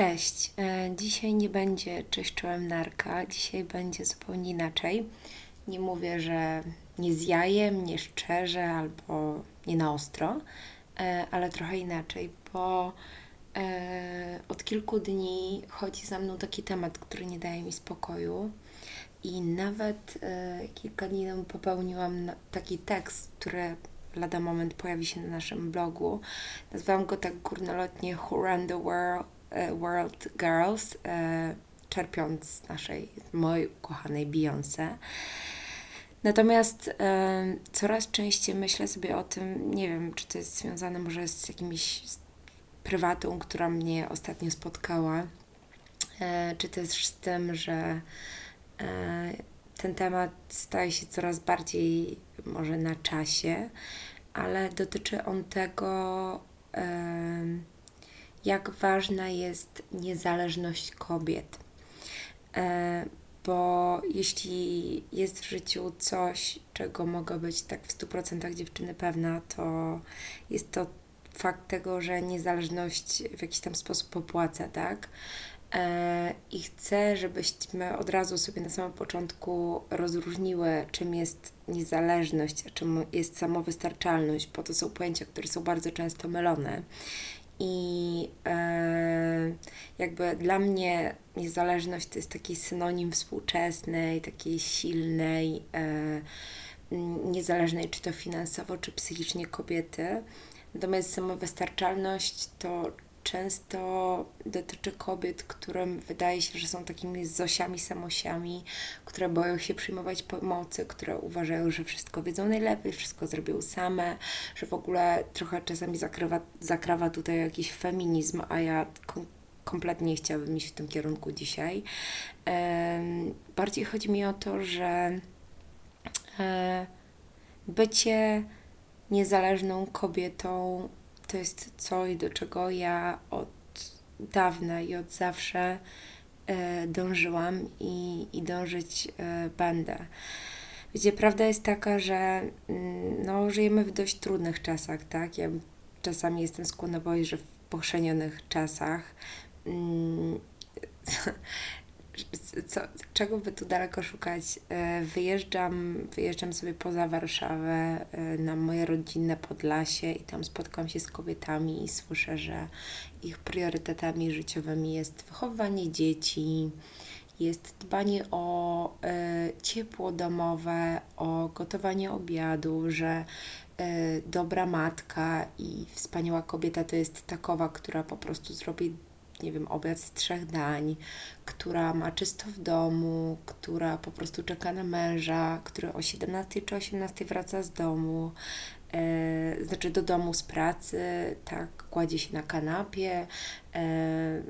Cześć. E, dzisiaj nie będzie cześć czołem narka. Dzisiaj będzie zupełnie inaczej. Nie mówię, że nie z jajem, nie szczerze albo nie na ostro, e, ale trochę inaczej, bo e, od kilku dni chodzi za mną taki temat, który nie daje mi spokoju. I nawet kilka dni temu popełniłam taki tekst, który lada moment pojawi się na naszym blogu. Nazwałam go tak górnolotnie Who Run the World World Girls, e, czerpiąc z naszej, mojej ukochanej Beyoncé. Natomiast e, coraz częściej myślę sobie o tym, nie wiem, czy to jest związane może z jakimś prywatą, która mnie ostatnio spotkała, czy też z tym, że ten temat staje się coraz bardziej może na czasie, ale dotyczy on tego, jak ważna jest niezależność kobiet. E, bo jeśli jest w życiu coś, czego mogę być tak w 100% dziewczyny pewna, to jest to fakt tego, że niezależność w jakiś tam sposób opłaca, tak? E, I chcę, żebyśmy od razu sobie na samym początku rozróżniły, czym jest niezależność, a czym jest samowystarczalność, bo to są pojęcia, które są bardzo często mylone. I e, jakby dla mnie niezależność to jest taki synonim współczesnej, takiej silnej, e, niezależnej czy to finansowo, czy psychicznie kobiety. Natomiast samowystarczalność to często dotyczy kobiet, którym wydaje się, że są takimi zosiami, samosiami, które boją się przyjmować pomocy, które uważają, że wszystko wiedzą najlepiej, wszystko zrobią same, że w ogóle trochę czasami zakrywa, zakrawa tutaj jakiś feminizm, a ja kom kompletnie chciałabym iść w tym kierunku dzisiaj. Bardziej chodzi mi o to, że e, bycie niezależną kobietą to jest coś, do czego ja od dawna i od zawsze e, dążyłam i, i dążyć e, będę. Wiecie, prawda jest taka, że mm, no, żyjemy w dość trudnych czasach, tak? Ja czasami jestem skłonna powiedzieć, że w pochrzenionych czasach. Co, czego by tu daleko szukać? E, wyjeżdżam, wyjeżdżam sobie poza Warszawę e, na moje rodzinne Podlasie i tam spotkam się z kobietami i słyszę, że ich priorytetami życiowymi jest wychowywanie dzieci, jest dbanie o e, ciepło domowe, o gotowanie obiadu, że dobra matka i wspaniała kobieta to jest takowa, która po prostu zrobi nie wiem, obiad z trzech dań, która ma czysto w domu, która po prostu czeka na męża, który o 17 czy 18 wraca z domu, e, znaczy do domu z pracy, tak, kładzie się na kanapie, e,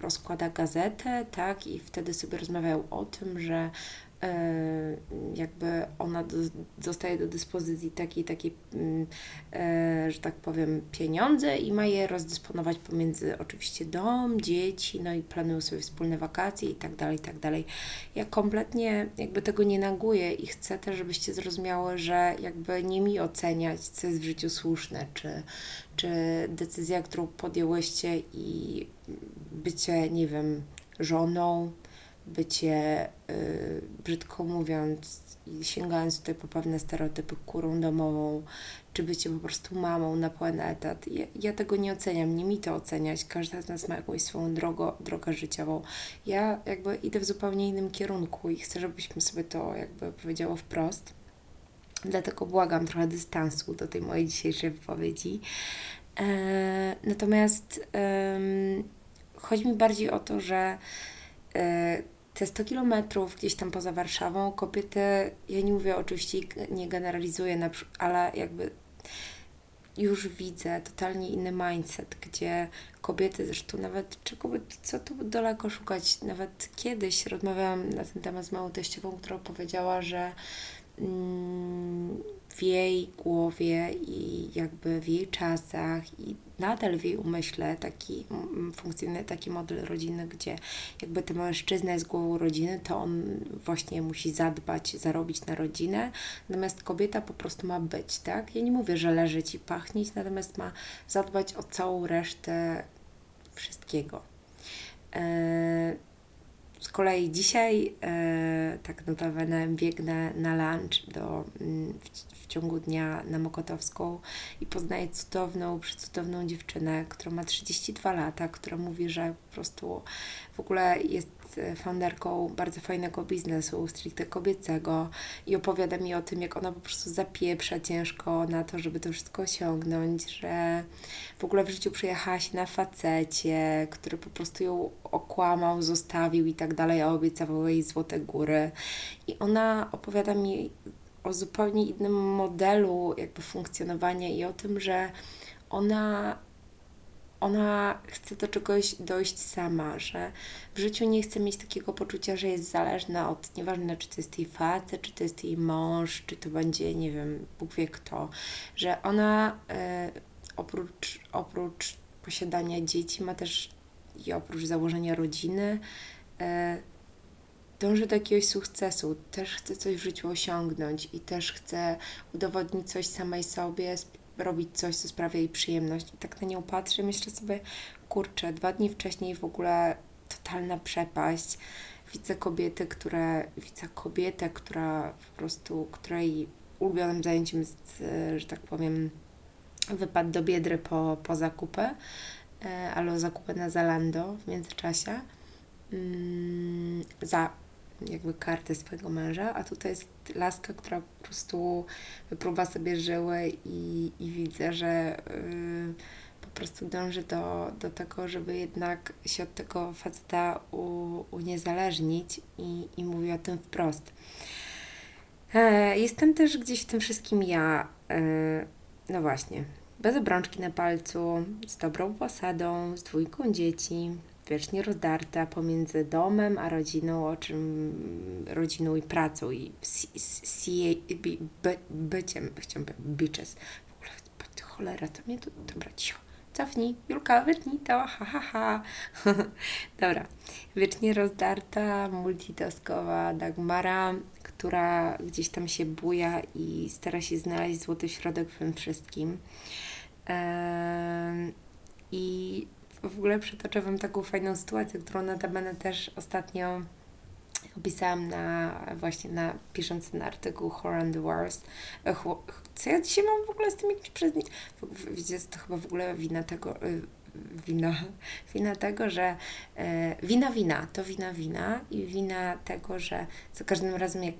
rozkłada gazetę, tak, i wtedy sobie rozmawiają o tym, że jakby ona do, dostaje do dyspozycji takiej, takiej mm, e, że tak powiem, pieniądze i ma je rozdysponować pomiędzy oczywiście dom, dzieci, no i planują sobie wspólne wakacje i tak dalej, i tak dalej. Ja kompletnie jakby tego nie naguję i chcę też, żebyście zrozumiały, że jakby nie mi oceniać, co jest w życiu słuszne, czy, czy decyzja, którą podjęłyście i bycie, nie wiem, żoną, bycie, y, brzydko mówiąc, sięgając tutaj po pewne stereotypy, kurą domową, czy bycie po prostu mamą na pełen etat. Ja, ja, tego nie oceniam, nie mi to oceniać. Każda z nas ma jakąś swoją drogę, drogę życiową. Ja jakby idę w zupełnie innym kierunku i chcę, żebyśmy sobie to jakby powiedziało wprost. Dlatego błagam trochę dystansu do tej mojej dzisiejszej wypowiedzi. E, natomiast e, chodzi mi bardziej o to, że e, te 100 kilometrów gdzieś tam poza Warszawą, kobiety, ja nie mówię oczywiście, nie generalizuję, ale jakby już widzę totalnie inny mindset, gdzie kobiety, zresztą nawet czego co tu daleko szukać, nawet kiedyś rozmawiałam na ten temat z małą teściową, która powiedziała, że mm, w jej głowie i jakby w jej czasach i nadal w jej umyśle taki, funkcjonuje taki model rodziny, gdzie jakby ten mężczyzna jest głową rodziny, to on właśnie musi zadbać, zarobić na rodzinę, natomiast kobieta po prostu ma być, tak? Ja nie mówię, że leżeć i pachnieć, natomiast ma zadbać o całą resztę wszystkiego. E, z kolei dzisiaj, e, tak notabene, biegnę na lunch do, mm, w, w, ciągu dnia na Mokotowską i poznaję cudowną, przecudowną dziewczynę, która ma 32 lata, która mówi, że po prostu w ogóle jest founderką bardzo fajnego biznesu, stricte kobiecego i opowiada mi o tym, jak ona po prostu zapieprza ciężko na to, żeby to wszystko osiągnąć, że w ogóle w życiu przyjechała się na facecie, który po prostu ją okłamał, zostawił i tak dalej, a obiecawał jej złote góry. I ona opowiada mi o zupełnie innym modelu jakby funkcjonowania i o tym, że ona ona chce do czegoś dojść sama, że w życiu nie chce mieć takiego poczucia, że jest zależna od, nieważne czy to jest jej facet, czy to jest jej mąż, czy to będzie, nie wiem, Bóg wie kto, że ona e, oprócz, oprócz posiadania dzieci ma też i oprócz założenia rodziny e, dąży do jakiegoś sukcesu, też chce coś w życiu osiągnąć i też chce udowodnić coś samej sobie, robić coś, co sprawia jej przyjemność. I tak na nią patrzę, myślę sobie, kurczę, dwa dni wcześniej w ogóle totalna przepaść. Widzę kobiety, które, widzę kobietę, która po prostu, której ulubionym zajęciem jest, e, że tak powiem, wypad do Biedry po, po zakupy, e, albo zakupy na Zalando w międzyczasie. Mm, za jakby kartę swojego męża, a tutaj jest laska, która po prostu wypróba sobie żyły i, i widzę, że yy, po prostu dąży do, do tego, żeby jednak się od tego faceta u, uniezależnić i, i mówi o tym wprost. E, jestem też gdzieś w tym wszystkim ja, e, no właśnie, bez obrączki na palcu, z dobrą posadą, z dwójką dzieci, wiecznie rozdarta pomiędzy domem a rodziną, o czym rodziną i pracą i by, by, byciem, chciałam bitches. W ogóle, cholera, to mnie tu, dobra, cicho. Cofnij, Julka, wytnij to, ha, ha, ha. Dobra, wiecznie rozdarta, multitaskowa Dagmara, która gdzieś tam się buja i stara się znaleźć złoty środek w tym wszystkim. Eee, w ogóle przytoczę Wam taką fajną sytuację, którą notabene też ostatnio opisałam na właśnie na pisząc ten artykuł Horror and the Worst. Co ja dzisiaj mam w ogóle z tym jakimś przeznaczeniem? Widzicie, to chyba w ogóle wina tego, y, wina, wina tego, że e, wina wina, to wina wina i wina tego, że za każdym razem jak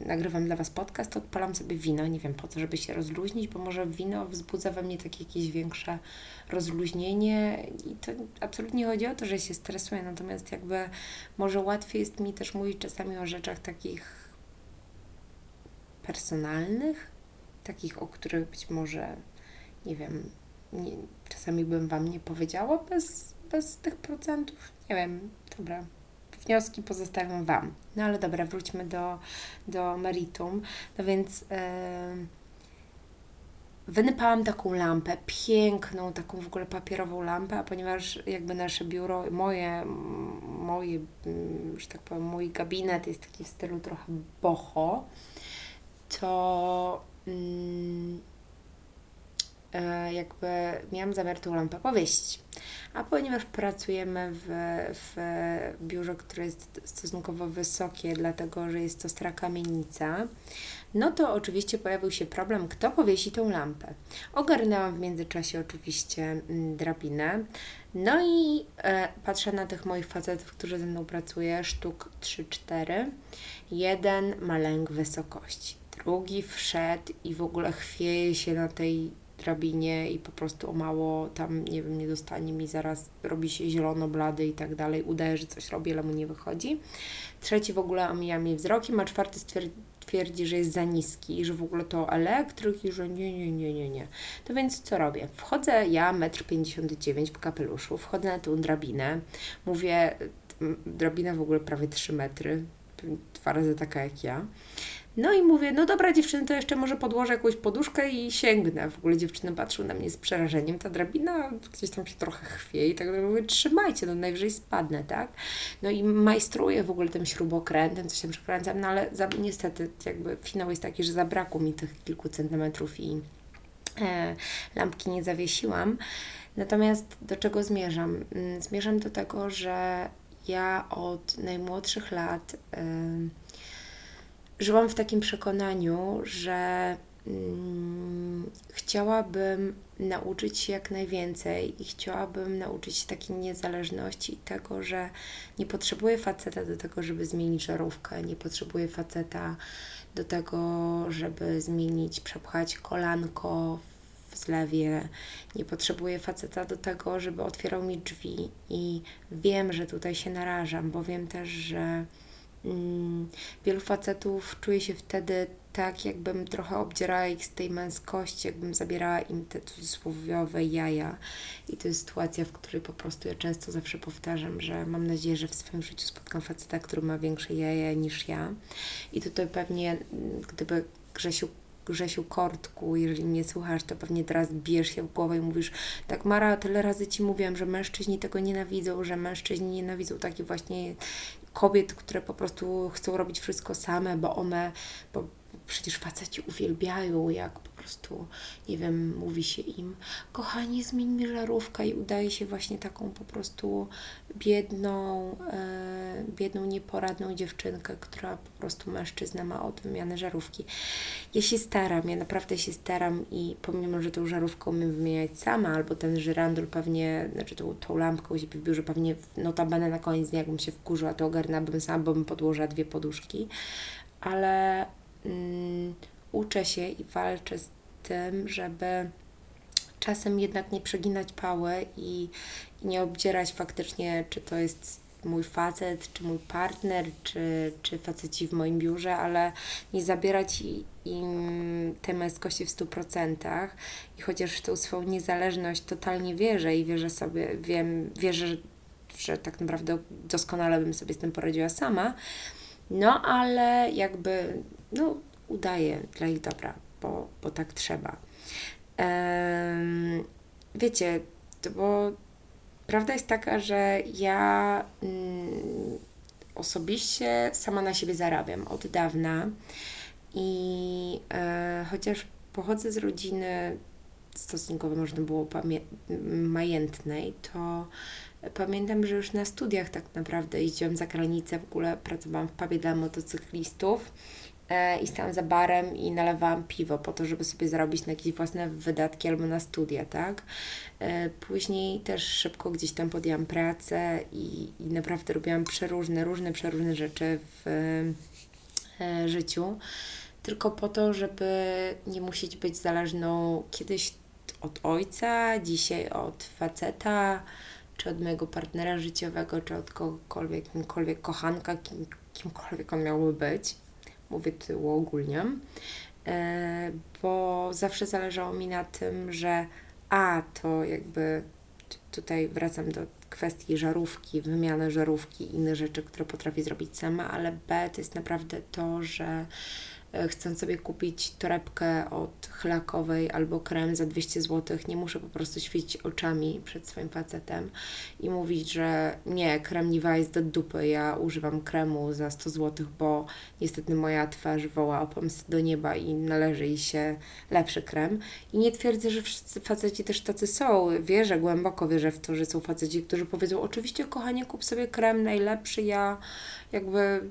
nagrywam dla Was podcast, to odpalam sobie wino, nie wiem po co, żeby się rozluźnić, bo może wino wzbudza we mnie takie jakieś większe rozluźnienie i to absolutnie chodzi o to, że się stresuję, natomiast jakby może łatwiej jest mi też mówić czasami o rzeczach takich personalnych, takich, o których być może, nie wiem, nie, czasami bym Wam nie powiedziała bez, bez tych procentów. Nie wiem, dobra. Wnioski pozostawiam Wam. No ale dobra, wróćmy do, do meritum. No więc... Wynypałam taką lampę, piękną, taką w ogóle papierową lampę, a ponieważ jakby nasze biuro, moje, moje, że tak powiem, mój gabinet jest taki w stylu trochę boho, to mm, jakby miałam zamiar tą lampę powiesić. A ponieważ pracujemy w, w biurze, które jest stosunkowo wysokie, dlatego że jest to stara kamienica, no to oczywiście pojawił się problem, kto powiesi tą lampę. Ogarnęłam w międzyczasie oczywiście mm, drabinę, no i e, patrzę na tych moich facetów, którzy ze mną pracują, sztuk 3-4. Jeden ma lęk wysokości, drugi wszedł i w ogóle chwieje się na tej drabinie i po prostu o mało tam, nie wiem, nie dostanie mi zaraz, robi się zielono, blady i tak dalej, udaje, że coś robi, ale mu nie wychodzi. Trzeci w ogóle omija mnie wzrokiem, a czwarty twierdzi, że jest za niski i że w ogóle to elektryk i że nie, nie, nie, nie, nie. To więc co robię? Wchodzę ja, 1,59 m w kapeluszu, wchodzę na tą drabinę, mówię, drabina w ogóle prawie 3 metry, dwa razy taka jak ja. No i mówię, no dobra dziewczyny, to jeszcze może podłożę jakąś poduszkę i sięgnę. W ogóle dziewczyny patrzą na mnie z przerażeniem. Ta drabina gdzieś tam się trochę chwie i tak. Mówię, trzymajcie, no najwyżej spadnę, tak? No i majstruję w ogóle tym śrubokrętem, coś tam przekręcam, no ale za, niestety jakby finał jest taki, że zabrakło mi tych kilku centymetrów i e, lampki nie zawiesiłam. Natomiast do czego zmierzam? Mm, zmierzam do tego, że ja od najmłodszych lat żyłam w takim przekonaniu, że mm, chciałabym nauczyć się jak najwięcej i chciałabym nauczyć się takiej niezależności i tego, że nie potrzebuję faceta do tego, żeby zmienić żarówkę, nie potrzebuję faceta do tego, żeby zmienić, przepchać kolanko w zlewie, nie potrzebuję faceta do tego, żeby otwierał mi drzwi i wiem, że tutaj się narażam, bo wiem też, że wielu facetów czuje się wtedy tak, jakbym trochę obdzierała ich z tej męskości, jakbym zabierała im te cudzysłowiowe jaja. I to jest sytuacja, w której po prostu ja często zawsze powtarzam, że mam nadzieję, że w swoim życiu spotkam faceta, który ma większe jaja niż ja. I tutaj pewnie, gdyby Grzesiu Grzesiu Kortku, jeżeli mnie słuchasz, to pewnie teraz bijesz się w głowę i mówisz, tak Mara, tyle razy Ci mówiłam, że mężczyźni tego nienawidzą, że mężczyźni nienawidzą takich właśnie kobiet, które po prostu chcą robić wszystko same, bo one, bo przecież faceci uwielbiają, jak prostu, nie wiem, mówi się im, kochani, zmień mi żarówkę i udaje się właśnie taką po prostu biedną, e, biedną, nieporadną dziewczynkę, która po prostu mężczyzna ma od wymiany żarówki. Ja się staram, ja naprawdę się staram i pomimo, że tą żarówkę umiem wymieniać sama, albo ten żyrandol pewnie, znaczy tą, tą lampkę u siebie w biurze pewnie notabene na koniec dnia, jakbym się wkurzyła, to ogarnęłabym sama, bo bym podłożyła dwie poduszki, ale mm, uczę się i walczę z tym, żeby czasem jednak nie przeginać pały i, i nie obdzierać faktycznie, czy to jest mój facet, czy mój partner, czy, czy faceci w moim biurze, ale nie zabierać im tej męskości w 100%. I chociaż w tą swoją niezależność totalnie wierzę i wierzę sobie, wiem, wierzę, że, tak naprawdę doskonale bym sobie z tym poradziła sama, no ale jakby, no udaję dla ich dobra, bo, bo tak trzeba. Um, wiecie, bo prawda jest taka, że ja mm, osobiście sama na siebie zarabiam od dawna i e, chociaż pochodzę z rodziny stosunkowo można było majętnej, to pamiętam, że już na studiach tak naprawdę jeździłam za granicę, w ogóle pracowałam w pubie dla motocyklistów i stałam za barem i nalewałam piwo po to, żeby sobie zarobić na jakieś własne wydatki albo na studia, tak? E, później też szybko gdzieś tam podjęłam pracę i, i naprawdę robiłam przeróżne, różne, przeróżne rzeczy w e, życiu, tylko po to, żeby nie musieć być zależną kiedyś od ojca, dzisiaj od faceta, czy od mojego partnera życiowego, czy od kogokolwiek, kimkolwiek kochanka, kim, kimkolwiek on miałby być mówię tu uogólniam, e, bo zawsze zależało mi na tym, że a to jakby tutaj wracam do kwestii żarówki, wymiany żarówki inne rzeczy, które potrafię zrobić sama, ale B to jest naprawdę to, że E, chcąc sobie kupić torebkę od chlakowej albo krem za 200 zł, nie muszę po prostu świecić oczami przed swoim facetem i mówić, że nie, krem Niva jest do dupy, ja używam kremu za 100 zł, bo niestety moja twarz woła o pomstę do nieba i należy jej się lepszy krem. I nie twierdzę, że wszyscy faceci też tacy są. Wierzę, głęboko wierzę w to, że są faceci, którzy powiedzą, oczywiście kochanie, kup sobie krem najlepszy, ja jakby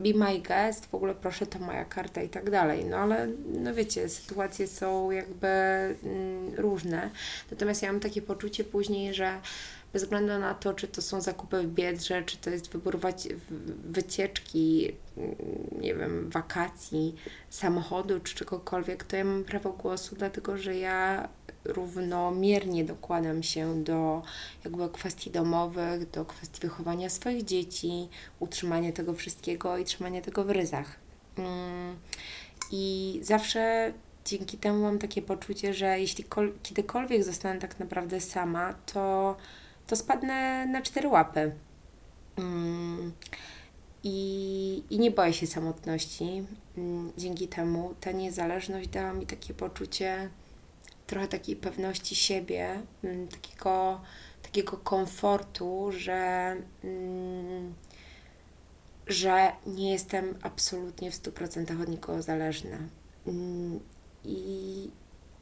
be my guest, w ogóle proszę, to moja karta i tak dalej. No ale, no wiecie, sytuacje są jakby mm, różne. Natomiast ja mam takie poczucie później, że bez względu na to, czy to są zakupy w Biedrze, czy to jest wybór wycieczki, mm, nie wiem, wakacji, samochodu, czy czegokolwiek, to ja mam prawo głosu, dlatego że ja równomiernie dokładam się do jakby kwestii domowych, do kwestii wychowania swoich dzieci, utrzymania tego wszystkiego i trzymania tego w ryzach. Mm, I zawsze dzięki temu mam takie poczucie, że jeśli kiedykolwiek zostanę tak naprawdę sama, to, to spadnę na cztery łapy. Mm, I, I nie boję się samotności. Mm, dzięki temu ta niezależność dała mi takie poczucie trochę takiej pewności siebie, mm, takiego, takiego komfortu, że, mm, że nie jestem absolutnie w 100% od nikogo zależna. Mm, I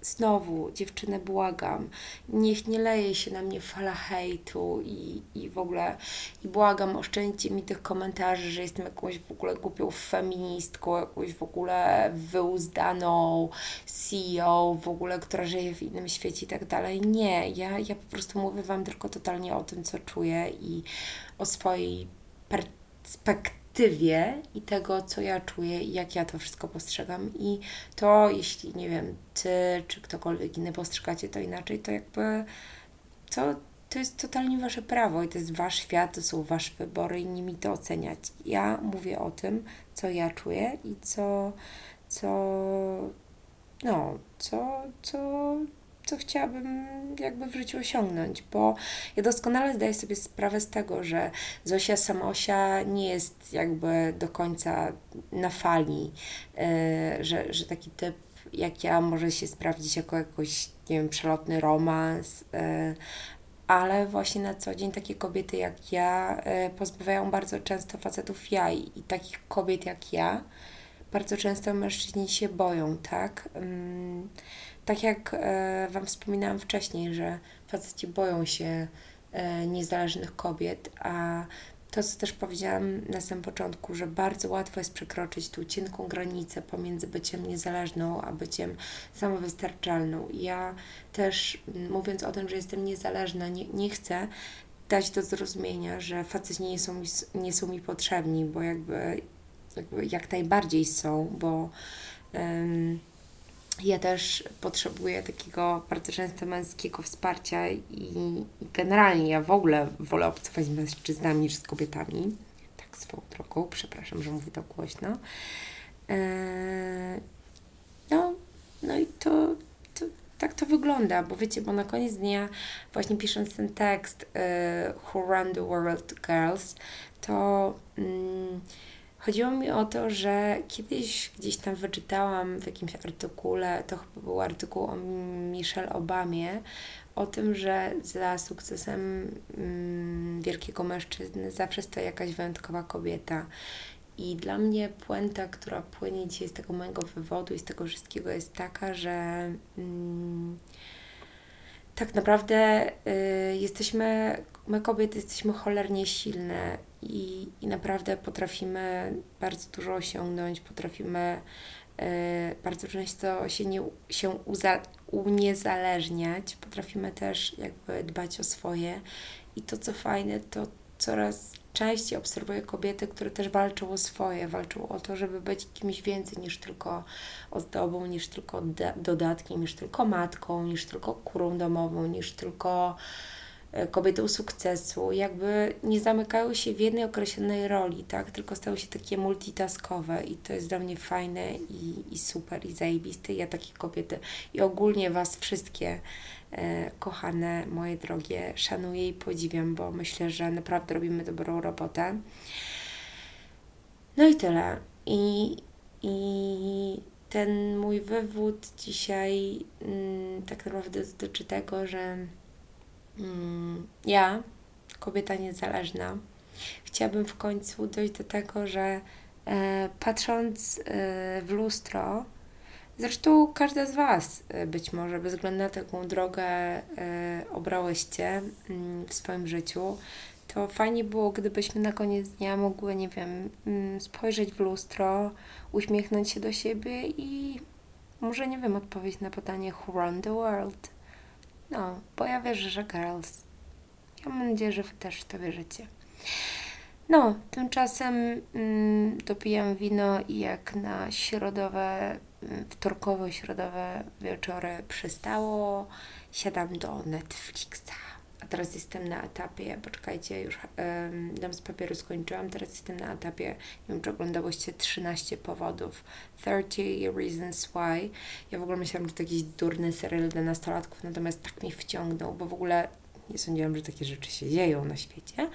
znowu, dziewczynę błagam, niech nie leje się na mnie fala hejtu i, i w ogóle, i błagam, oszczędźcie mi tych komentarzy, że jestem jakąś w ogóle głupią feministką, jakąś w ogóle wyuzdaną CEO, w ogóle, która żyje w innym świecie i tak dalej. Nie, ja, ja po prostu mówię Wam tylko totalnie o tym, co czuję i o swojej perspektywie perspektywie i tego, co ja czuję i jak ja to wszystko postrzegam. I to, jeśli nie wiem, ty czy ktokolwiek inny postrzegacie to inaczej, to jakby to, to jest totalnie wasze prawo i to jest wasz świat, to są wasze wybory i nimi to oceniać. Ja mówię o tym, co ja czuję i co, co, no, co, co, co chciałabym jakby w życiu osiągnąć, bo ja doskonale zdaję sobie sprawę z tego, że Zosia Samosia nie jest jakby do końca na fali, yy, że, że taki typ jak ja może się sprawdzić jako jakoś, nie wiem, przelotny romans, yy, ale właśnie na co dzień takie kobiety jak ja yy, pozbawiają bardzo często facetów jaj i takich kobiet jak ja bardzo często mężczyźni się boją, tak? Tak jak e, Wam wspominałam wcześniej, że faceci boją się e, niezależnych kobiet, a to, co też powiedziałam na samym początku, że bardzo łatwo jest przekroczyć tą cienką granicę pomiędzy byciem niezależną a byciem samowystarczalną. Ja też, mówiąc o tym, że jestem niezależna, nie, nie chcę dać do zrozumienia, że faceci nie są mi, nie są mi potrzebni, bo jakby, jakby jak najbardziej są, bo. Um, ja też potrzebuję takiego bardzo często męskiego wsparcia i, generalnie ja w ogóle wolę obcować z mężczyznami niż z kobietami. Tak swoją drogą, przepraszam, że mówię to głośno. Eee, no, no i to, to tak to wygląda, bo wiecie, bo na koniec dnia właśnie pisząc ten tekst e, Who Run the World Girls, to mm, Chodziło mi o to, że kiedyś gdzieś tam wyczytałam w jakimś artykule, to chyba był artykuł o Michelle Obamie, o tym, że za sukcesem mm, wielkiego mężczyzny zawsze stoi jakaś wyjątkowa kobieta. I dla mnie puenta, która płynie dzisiaj z tego mojego wywodu i z tego wszystkiego jest taka, że mm, tak naprawdę y, jesteśmy, my kobiety jesteśmy cholernie silne i, i naprawdę potrafimy bardzo dużo osiągnąć, potrafimy y, bardzo często się, nie, się uza, uniezależniać, potrafimy też jakby dbać o swoje. I to co fajne, to coraz częściej obserwuję kobiety, które też walczą o swoje, walczą o to, żeby być kimś więcej niż tylko ozdobą, niż tylko dodatkiem, niż tylko matką, niż tylko kurą domową, niż tylko kobietą sukcesu, jakby nie zamykają się w jednej określonej roli, tak, tylko stały się takie multitaskowe i to jest dla mnie fajne i, i super i zajebiste. Ja takie kobiety i ogólnie Was wszystkie E, kochane, moje drogie, szanuję i podziwiam, bo myślę, że naprawdę robimy dobrą robotę. No i tyle. I, i ten mój wywód dzisiaj mm, tak naprawdę dotyczy tego, że ja, kobieta niezależna, chciałabym w końcu dojść do tego, że e, patrząc e, w lustro, Zresztą każda z Was e, być może bez względu na taką drogę obrałyście mm, w swoim życiu, to fajnie było, gdybyśmy na koniec dnia mogły, nie wiem, mm, spojrzeć w lustro, uśmiechnąć się do siebie i może, nie wiem, odpowiedzieć na pytanie Who run the world? No, bo ja wierzę, że girls. Ja mam nadzieję, że Wy też w to wierzycie. No, tymczasem mm, dopijam wino i jak na środowe wtorkowo-środowe wieczory przystało, siadam do Netflixa. A teraz jestem na etapie, poczekajcie, już um, dom z papieru skończyłam, teraz jestem na etapie, nie wiem czy oglądałyście 13 powodów, 30 Reasons Why. Ja w ogóle myślałam, że to jakiś durny serial dla nastolatków, natomiast tak mnie wciągnął, bo w ogóle nie sądziłam, że takie rzeczy się dzieją na świecie,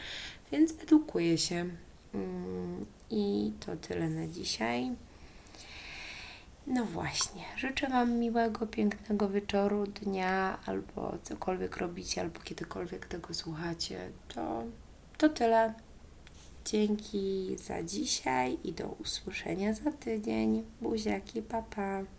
więc edukuję się. Mm, I to tyle na dzisiaj. No właśnie, życzę Wam miłego, pięknego wieczoru, dnia, albo cokolwiek robicie, albo kiedykolwiek tego słuchacie. To, to tyle. Dzięki za dzisiaj i do usłyszenia za tydzień. Buziaki, papa. Pa.